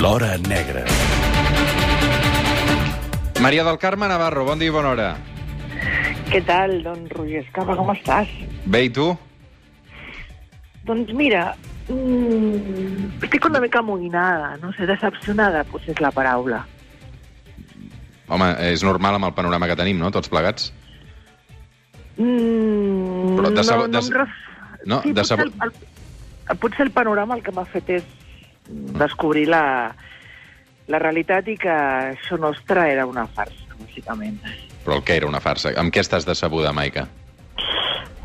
L'Hora Negra. Maria del Carme Navarro, bon dia i bona hora. Què tal, don Roger Escapa, com estàs? Bé, i tu? Doncs mira, mm, estic una mica amoïnada, no sé, decepcionada, potser és la paraula. Home, és normal amb el panorama que tenim, no?, tots plegats. Mm, Però de sabo- no, de- no, em ref... No, sí, de potser, el, el, potser el panorama el que m'ha fet és descobrir la, la realitat i que això nostre era una farsa, bàsicament. Però el que era una farsa? Amb què estàs decebuda, Maica?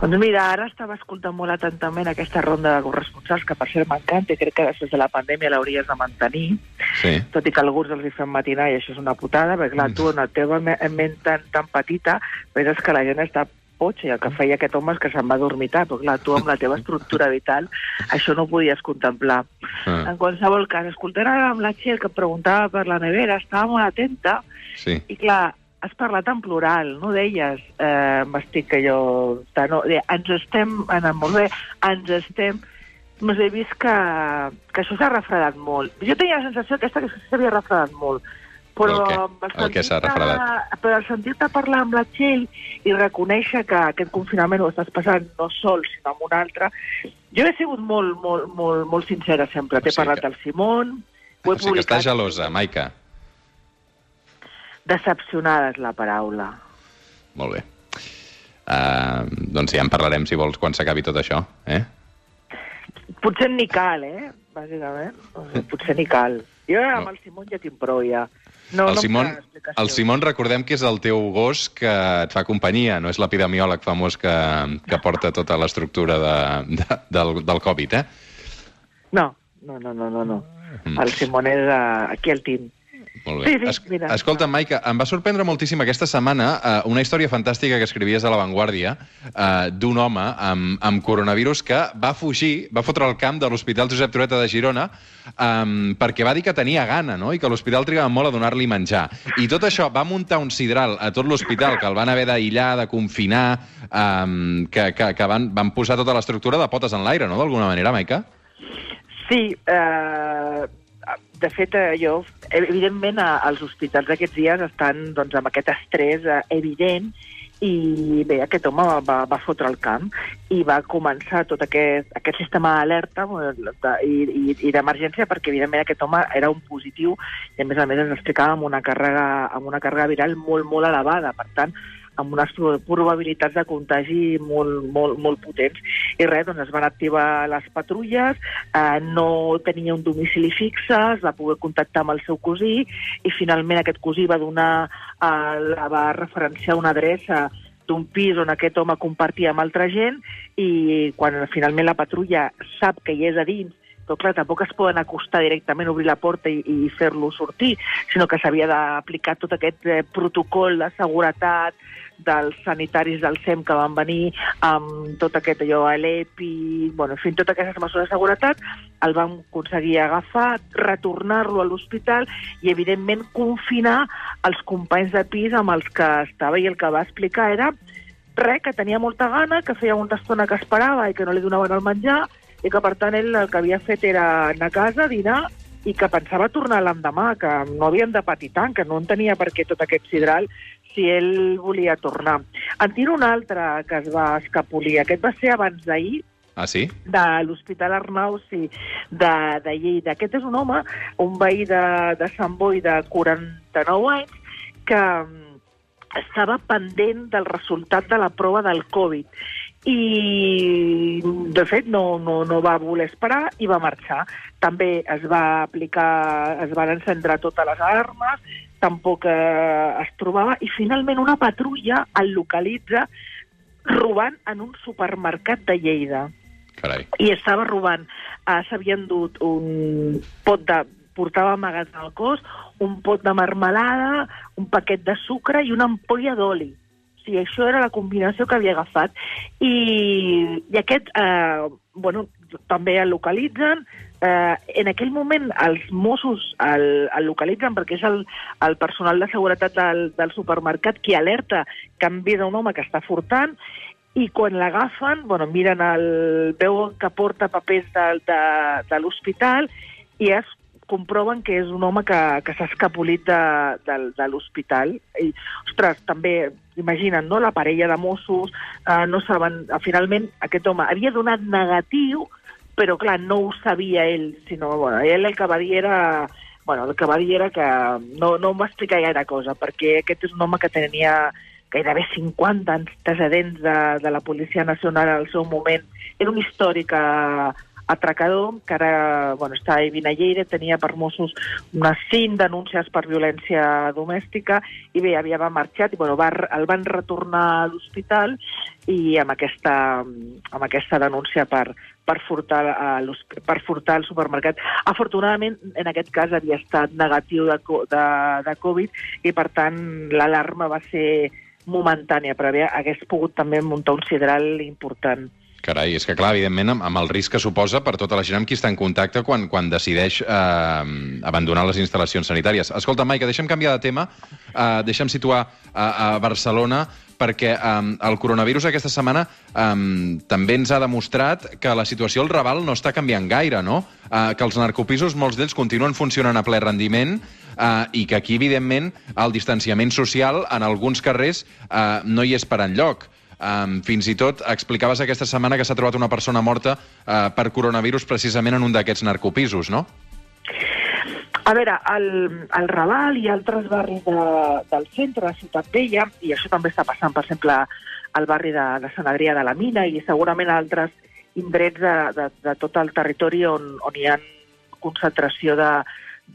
Doncs mira, ara estava escoltant molt atentament aquesta ronda de corresponsals, que per cert m'encanta i crec que després de la pandèmia l'hauries de mantenir, Sí. tot i que alguns els hi fem matinar i això és una putada, perquè clar, tu en la teva me- ment tan, tan petita penses que la gent està potxa i el que feia aquest home és que se'n va dormitar, però clar, tu amb la teva estructura vital això no ho podies contemplar. Ah, En qualsevol cas, escoltant ara amb la Txell que em preguntava per la nevera, estava molt atenta sí. i clar, has parlat en plural, no deies, eh, m'estic que jo... No, de, ens estem anant molt bé, ens estem... Més he vist que, que això s'ha refredat molt. Jo tenia la sensació aquesta que s'havia refredat molt. Però El amb El què s'ha refredat? Però al sentir-te parlar amb la Txell i reconèixer que aquest confinament ho estàs passant no sol, sinó amb un altre, jo he sigut molt, molt, molt, molt sincera sempre. T'he O sigui parlat que- del ho he O sigui que estàs publicat. gelosa, Maica. Decepcionada és la paraula. Molt bé. Uh, doncs ja en parlarem, si vols, quan s'acabi tot això, eh? Potser ni cal, eh? Bàsicament. Potser ni cal. Jo amb el Simón ja tinc prou, ja. No, el, no explicació. el Simón, recordem que és el teu gos que et fa companyia, no és l'epidemiòleg famós que, que porta tota l'estructura de, de, del, del Covid, eh? No, no, no, no, no. no. Mm. El Simón és uh, aquí al team. Molt bé. Sí, sí, Es, mira. escolta, Maica, em va sorprendre moltíssim aquesta setmana uh, una història fantàstica que escrivies a La Vanguardia uh, d'un home amb, amb coronavirus que va fugir, va fotre el camp de l'Hospital Josep Trueta de Girona um, perquè va dir que tenia gana, no?, i que l'hospital trigava molt a donar-li menjar. I tot això va muntar un sidral a tot l'hospital, que el van haver d'aïllar, de confinar, um, que, que, que van, van posar tota l'estructura de potes en l'aire, no?, d'alguna manera, Maica? Sí, eh, de fet, eh, jo, evidentment, eh, els hospitals aquests dies estan doncs, amb aquest estrès eh, evident i bé, aquest home va, va fotre el camp i va començar tot aquest, aquest sistema d'alerta de- i, i, i d'emergència perquè, evidentment, aquest home era un positiu i, a més a més, ens explicava amb una càrrega, amb una càrrega viral molt, molt elevada. Per tant, amb unes pro- probabilitats de contagi molt, molt, molt potents. I res, doncs es van activar les patrulles, eh, no tenia un domicili fixe, es va poder contactar amb el seu cosí i finalment aquest cosí va donar, eh, la va referenciar una adreça d'un pis on aquest home compartia amb altra gent i quan finalment la patrulla sap que hi és a dins però clar, tampoc es poden acostar directament, obrir la porta i, i fer-lo sortir, sinó que s'havia d'aplicar tot aquest eh, protocol de seguretat dels sanitaris del SEM que van venir amb tot aquest allò, a l'EPI, bueno, fent totes aquestes mesures de seguretat, el vam aconseguir agafar, retornar-lo a l'hospital i, evidentment, confinar els companys de pis amb els que estava i el que va explicar era res, que tenia molta gana, que feia molta estona que esperava i que no li donaven el menjar, i que, per tant, ell el que havia fet era anar a casa, dinar, i que pensava tornar l'endemà, que no havien de patir tant, que no entenia per què tot aquest sidral si ell volia tornar. En tiro un altre que es va escapolir. Aquest va ser abans d'ahir, Ah, sí? de l'Hospital Arnau, sí, de, de Lleida. Aquest és un home, un veí de, de Sant Boi de 49 anys, que mm, estava pendent del resultat de la prova del Covid i de fet no, no, no va voler esperar i va marxar. També es va aplicar, es van encendre totes les armes, tampoc eh, es trobava, i finalment una patrulla el localitza robant en un supermercat de Lleida Carai. i estava robant. Uh, S'havien dut un pot de portava amagats al cos, un pot de marmelada, un paquet de sucre i una ampolla d'oli. Sigui, això era la combinació que havia agafat. I, i aquest, eh, bueno, també el localitzen. Eh, en aquell moment els Mossos el, el localitzen perquè és el, el personal de seguretat del, del supermercat qui alerta que han vist un home que està furtant i quan l'agafen, bueno, miren el... veuen que porta papers de, de, de l'hospital i és comproven que és un home que, que s'ha escapolit de, de, de l'hospital. I, ostres, també, imaginen, no? la parella de Mossos, eh, no saben... Eh, finalment, aquest home havia donat negatiu, però, clar, no ho sabia ell, sinó, bueno, ell el que va dir era... Bueno, el que va dir era que no, no em va explicar gaire cosa, perquè aquest és un home que tenia gairebé 50 antecedents de, de la Policia Nacional al seu moment. Era un històric eh, atracador, que ara bueno, està a Lleida, tenia per Mossos unes cinc denúncies per violència domèstica, i bé, havia marxat, i bueno, va, el van retornar a l'hospital i amb aquesta, amb aquesta denúncia per, per furtar, a per furtar al supermercat. Afortunadament, en aquest cas havia estat negatiu de, de, de Covid i, per tant, l'alarma va ser momentània, però hagués pogut també muntar un sideral important. Carai, és que clar, evidentment, amb, amb el risc que suposa per tota la gent amb qui està en contacte quan, quan decideix eh, abandonar les instal·lacions sanitàries. Escolta, Maica, deixa'm canviar de tema, eh, deixa'm situar a, a Barcelona, perquè um, el coronavirus aquesta setmana um, també ens ha demostrat que la situació al Raval no està canviant gaire, no? Uh, que els narcopisos, molts d'ells, continuen funcionant a ple rendiment uh, i que aquí, evidentment, el distanciament social en alguns carrers uh, no hi és per enlloc. Um, fins i tot explicaves aquesta setmana que s'ha trobat una persona morta uh, per coronavirus precisament en un d'aquests narcopisos, no? A veure, el, el Raval i altres barris de, del centre de Ciutat Vella, i això també està passant, per exemple, al barri de, de Sant Adrià de la Mina i segurament altres indrets de, de, de tot el territori on, on hi ha concentració de,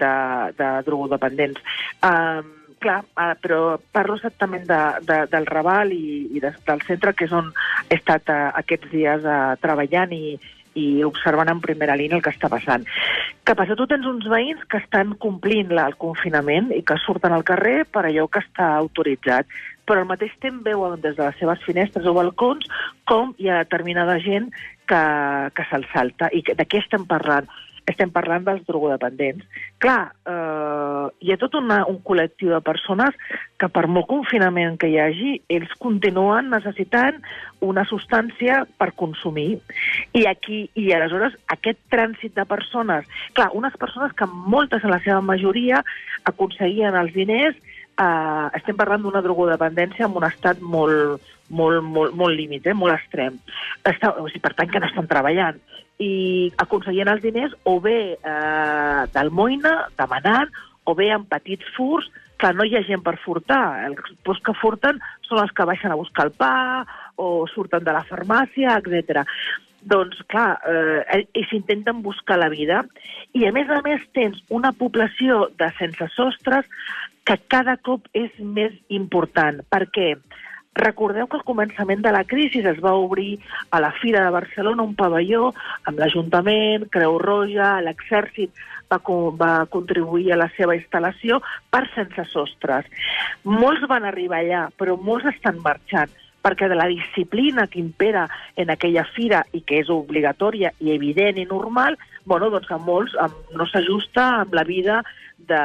de, de drogodependents. Um, clar, uh, però parlo exactament de, de, del Raval i, i de, del centre, que és on he estat uh, aquests dies uh, treballant i, i observant en primera línia el que està passant. Que passa? Tu tens uns veïns que estan complint el confinament i que surten al carrer per allò que està autoritzat, però al mateix temps veuen des de les seves finestres o balcons com hi ha determinada gent que, que se'l salta. I de què estem parlant? Estem parlant dels drogodependents. Clar, eh, hi ha tot una, un col·lectiu de persones que per molt confinament que hi hagi, ells continuen necessitant una substància per consumir. I aquí, i aleshores, aquest trànsit de persones, clar, unes persones que moltes, en la seva majoria, aconseguien els diners eh, estem parlant d'una drogodependència en un estat molt, molt, molt, molt límit, eh, molt extrem. Està, o sigui, per tant, que no estan treballant. I aconseguien els diners o bé eh, d'almoina, demanant, o bé en petits furs, que no hi ha gent per furtar. Els que furten són els que baixen a buscar el pa o surten de la farmàcia, etc. Doncs, clar, eh, i s'intenten buscar la vida. I, a més a més, tens una població de sense sostres que cada cop és més important. Per què? Recordeu que al començament de la crisi es va obrir a la Fira de Barcelona un pavelló amb l'Ajuntament, Creu Roja, l'Exèrcit va, va contribuir a la seva instal·lació per sense sostres. Molts van arribar allà, però molts estan marxant perquè de la disciplina que impera en aquella fira i que és obligatòria i evident i normal, bueno, doncs a molts no s'ajusta amb la vida de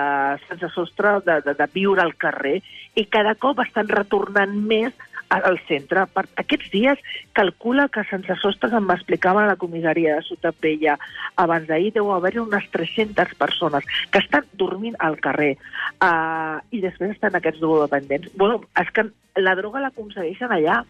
sense sostre, de, de, de viure al carrer, i cada cop estan retornant més al centre. Per aquests dies calcula que sense sostres em explicaven a la comissaria de Sotapella abans d'ahir deu haver-hi unes 300 persones que estan dormint al carrer uh, i després estan aquests drogodependents. Bueno, és que la droga l'aconsegueixen allà.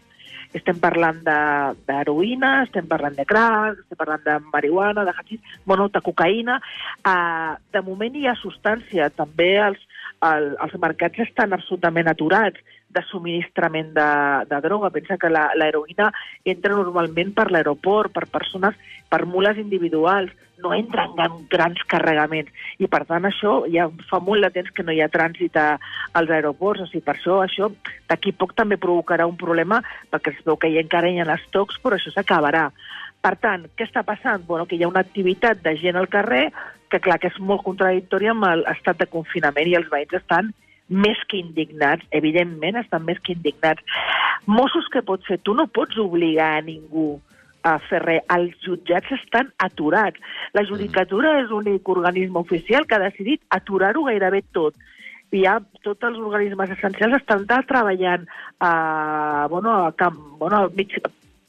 Estem parlant d'heroïna, estem parlant de crack, estem parlant de marihuana, de hachís, bueno, de cocaïna. Uh, de moment hi ha substància. També els, el, els mercats estan absolutament aturats de subministrament de, de droga. Pensa que l'heroïna entra normalment per l'aeroport, per persones, per mules individuals, no entra en grans carregaments. I, per tant, això ja fa molt de temps que no hi ha trànsit a, als aeroports. O sigui, per això, això d'aquí poc també provocarà un problema, perquè es veu que hi encara hi ha estocs, però això s'acabarà. Per tant, què està passant? Bueno, que hi ha una activitat de gent al carrer que, clar, que és molt contradictòria amb l'estat de confinament i els veïns estan més que indignats, evidentment estan més que indignats. Mossos, què pots fer? Tu no pots obligar a ningú a fer res. Els jutjats estan aturats. La judicatura és l'únic organisme oficial que ha decidit aturar-ho gairebé tot. I ja tots els organismes essencials estan treballant a, bueno, a camp, bueno, mig,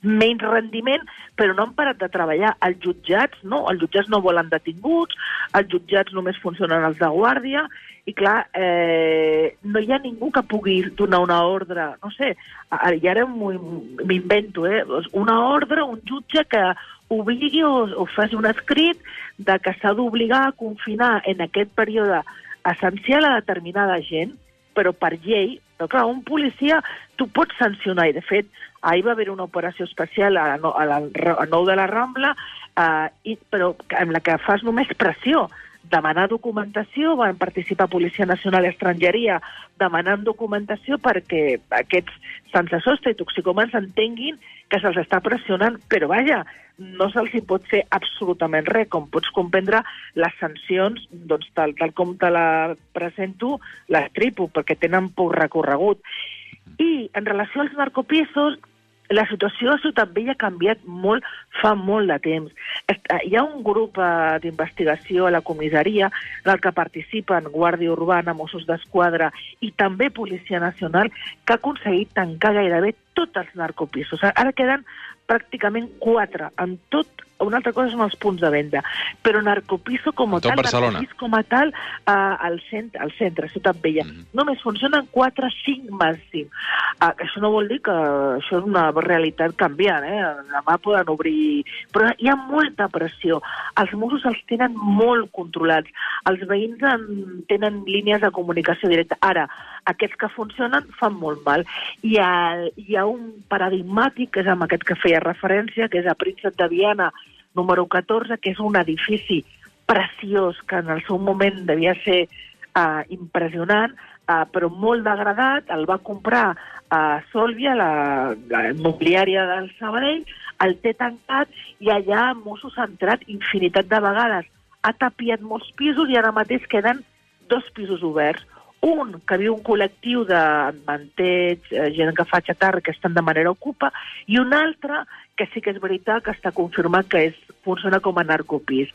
menys rendiment, però no han parat de treballar. Els jutjats, no, els jutjats no volen detinguts, els jutjats només funcionen els de guàrdia, i clar, eh, no hi ha ningú que pugui donar una ordre, no sé, i ara m'invento, eh, una ordre, un jutge que obligui o, o faci un escrit de que s'ha d'obligar a confinar en aquest període essencial a determinada gent, però per llei, però clar, un policia tu pots sancionar, i de fet, ahir va haver una operació especial a, la, a, la, a Nou de la Rambla, eh, i, però en la que fas només pressió, demanar documentació, van participar Policia Nacional i Estrangeria demanant documentació perquè aquests sense sostre i toxicomans entenguin que se'ls està pressionant, però vaja, no se'ls hi pot fer absolutament res, com pots comprendre les sancions, doncs tal, tal com te la presento, les tripo, perquè tenen poc recorregut. I en relació als narcopisos, la situació a Ciutat Vella ha canviat molt fa molt de temps. Eh, hi ha un grup eh, d'investigació a la comissaria en el que participen Guàrdia Urbana, Mossos d'Esquadra i també Policia Nacional que ha aconseguit tancar gairebé tots els narcopisos. Ara queden pràcticament quatre. En tot, una altra cosa són els punts de venda. Però Narcopiso com a tal. Narcopis com a tal, uh, al, centre, al centre, Ciutat Vella, mm -hmm. només funcionen 4, 5 màxim. Uh, això no vol dir que això és una realitat canviant, eh? Demà poden obrir... Però hi ha molta pressió. Els Mossos els tenen molt controlats. Els veïns en tenen línies de comunicació directa. Ara, aquests que funcionen fan molt mal. Hi ha, hi ha un paradigmàtic, que és amb aquest que feia referència, que és a Príncep de Viana, número 14, que és un edifici preciós, que en el seu moment devia ser uh, impressionant, uh, però molt degradat, el va comprar a uh, Solvia, la, la immobiliària del Sabadell, el té tancat i allà Mossos ha entrat infinitat de vegades. Ha tapiat molts pisos i ara mateix queden dos pisos oberts un que viu un col·lectiu de mantets, eh, gent que fa xatarra, que estan de manera ocupa, i un altre que sí que és veritat que està confirmat que és, funciona com a narcopís.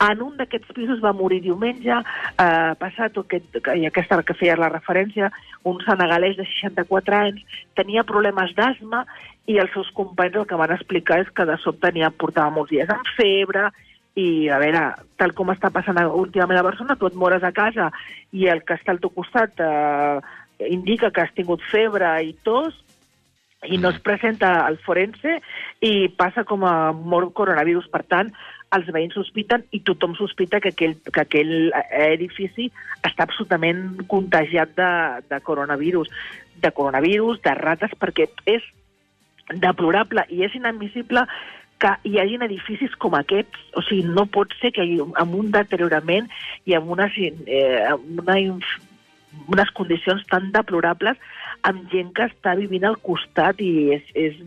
En un d'aquests pisos va morir diumenge, eh, passat aquest, i aquesta que feia la referència, un senegalès de 64 anys, tenia problemes d'asma i els seus companys el que van explicar és que de sobte tenia, portava molts dies amb febre, i, a veure, tal com està passant últimament a Barcelona, tu et mores a casa i el que està al teu costat eh, indica que has tingut febre i tos, i no es presenta al forense i passa com a mort coronavirus. Per tant, els veïns sospiten i tothom sospita que aquell, que aquell edifici està absolutament contagiat de, de coronavirus, de coronavirus, de rates, perquè és deplorable i és inadmissible que hi hagin edificis com aquests, o sigui, no pot ser que amb un deteriorament i amb unes, eh, amb una, unes condicions tan deplorables amb gent que està vivint al costat i és, és...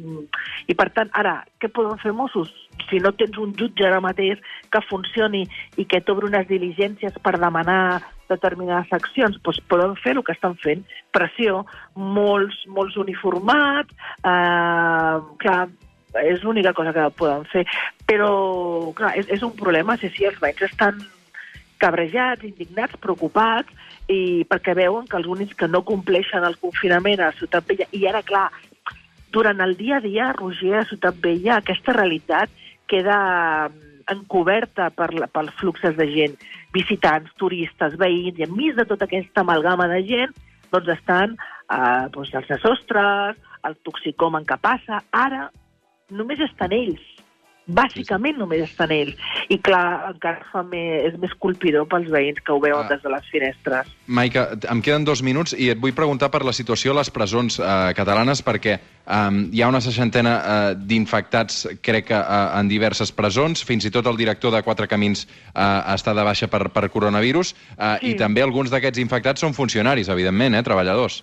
I per tant, ara, què poden fer Mossos? Si no tens un jutge ara mateix que funcioni i que t'obri unes diligències per demanar determinades accions, doncs poden fer el que estan fent. Pressió, molts, molts uniformats, eh, clar, és l'única cosa que poden fer. Però, clar, és, és un problema si, si els veïns estan cabrejats, indignats, preocupats, i perquè veuen que els únics que no compleixen el confinament a Ciutat Vella, i ara, clar, durant el dia a dia, Roger, a Ciutat Vella, aquesta realitat queda encoberta per, la, pels fluxes de gent, visitants, turistes, veïns, i enmig de tota aquesta amalgama de gent, doncs estan eh, doncs els de sostres, el toxicomen que passa. Ara només estan ells. Bàsicament només estan ells. I clar, encara fa més, és més colpidor pels veïns que ho veuen ah. des de les finestres. Maica, em queden dos minuts i et vull preguntar per la situació a les presons eh, catalanes perquè eh, hi ha una seixantena eh, d'infectats, crec que eh, en diverses presons, fins i tot el director de Quatre Camins eh, està de baixa per, per coronavirus eh, sí. i també alguns d'aquests infectats són funcionaris, evidentment, eh, treballadors.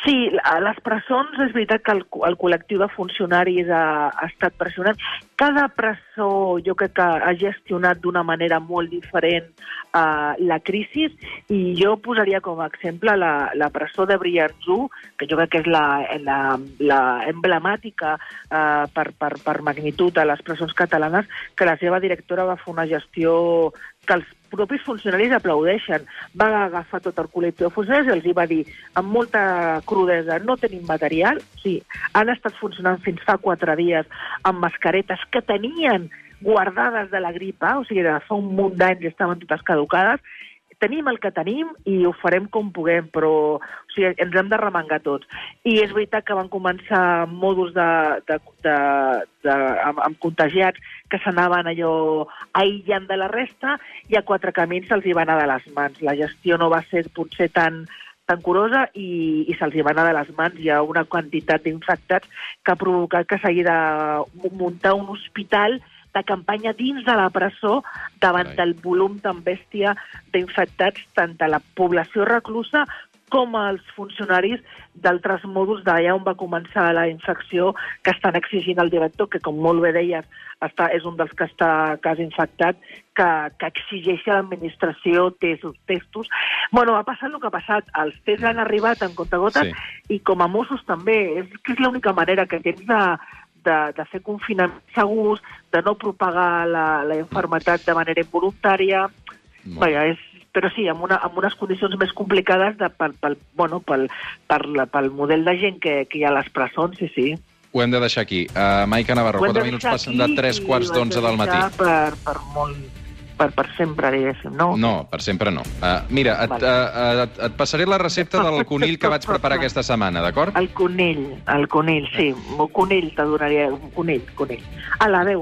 Sí, a les presons és veritat que el, el col·lectiu de funcionaris ha, ha estat pressionat. cada presó jo crec que ha gestionat d'una manera molt diferent uh, la crisi i jo posaria com a exemple la, la presó de Brianzú, que jo crec que és la, la, la emblemàtica uh, per, per, per magnitud a les presons catalanes, que la seva directora va fer una gestió que els propis funcionaris aplaudeixen. Va agafar tot el col·lectiu de funcionaris i els hi va dir amb molta crudesa, no tenim material, sí, han estat funcionant fins fa quatre dies amb mascaretes que tenien guardades de la gripa, o sigui, de fa un munt d'anys estaven totes caducades, tenim el que tenim i ho farem com puguem, però o sigui, ens hem de remengar tots. I és veritat que van començar mòduls de, de, de, de, amb, amb contagiats que s'anaven allò aïllant de la resta i a quatre camins se'ls hi va anar de les mans. La gestió no va ser potser tan tan curosa i, i se'ls hi va anar de les mans. Hi ha una quantitat d'infectats que ha provocat que s'hagi de muntar un hospital de campanya dins de la presó davant Carai. del volum tan bèstia d'infectats tant de la població reclusa com els funcionaris d'altres mòduls d'allà on va començar la infecció que estan exigint al director, que com molt bé deies, està, és un dels que està cas infectat, que, que exigeixi a l'administració testos, testos. Bueno, ha passat el que ha passat. Els tests han arribat en comptagotes Sí. i com a Mossos també. És que és l'única manera que tens de, de, de fer confinaments segurs, de no propagar la, la infermetat de manera involuntària. Molt Vaja, és, però sí, amb, una, amb unes condicions més complicades de, pel, pel, bueno, pel, per la, pel model de gent que, que hi ha a les presons, sí, sí. Ho hem de deixar aquí. Uh, Maica Navarro, Ho hem 4 de minuts passen de aquí 3 i quarts ho hem de d'11 del matí. Per, per, molt, per, per sempre, diguéssim, no? No, per sempre no. Uh, mira, et, Vale. uh, et, et passaré la recepta del conill que vaig preparar aquesta setmana, d'acord? El conill, el conill, sí. El conill te donaria, un conill, conill. A la veu.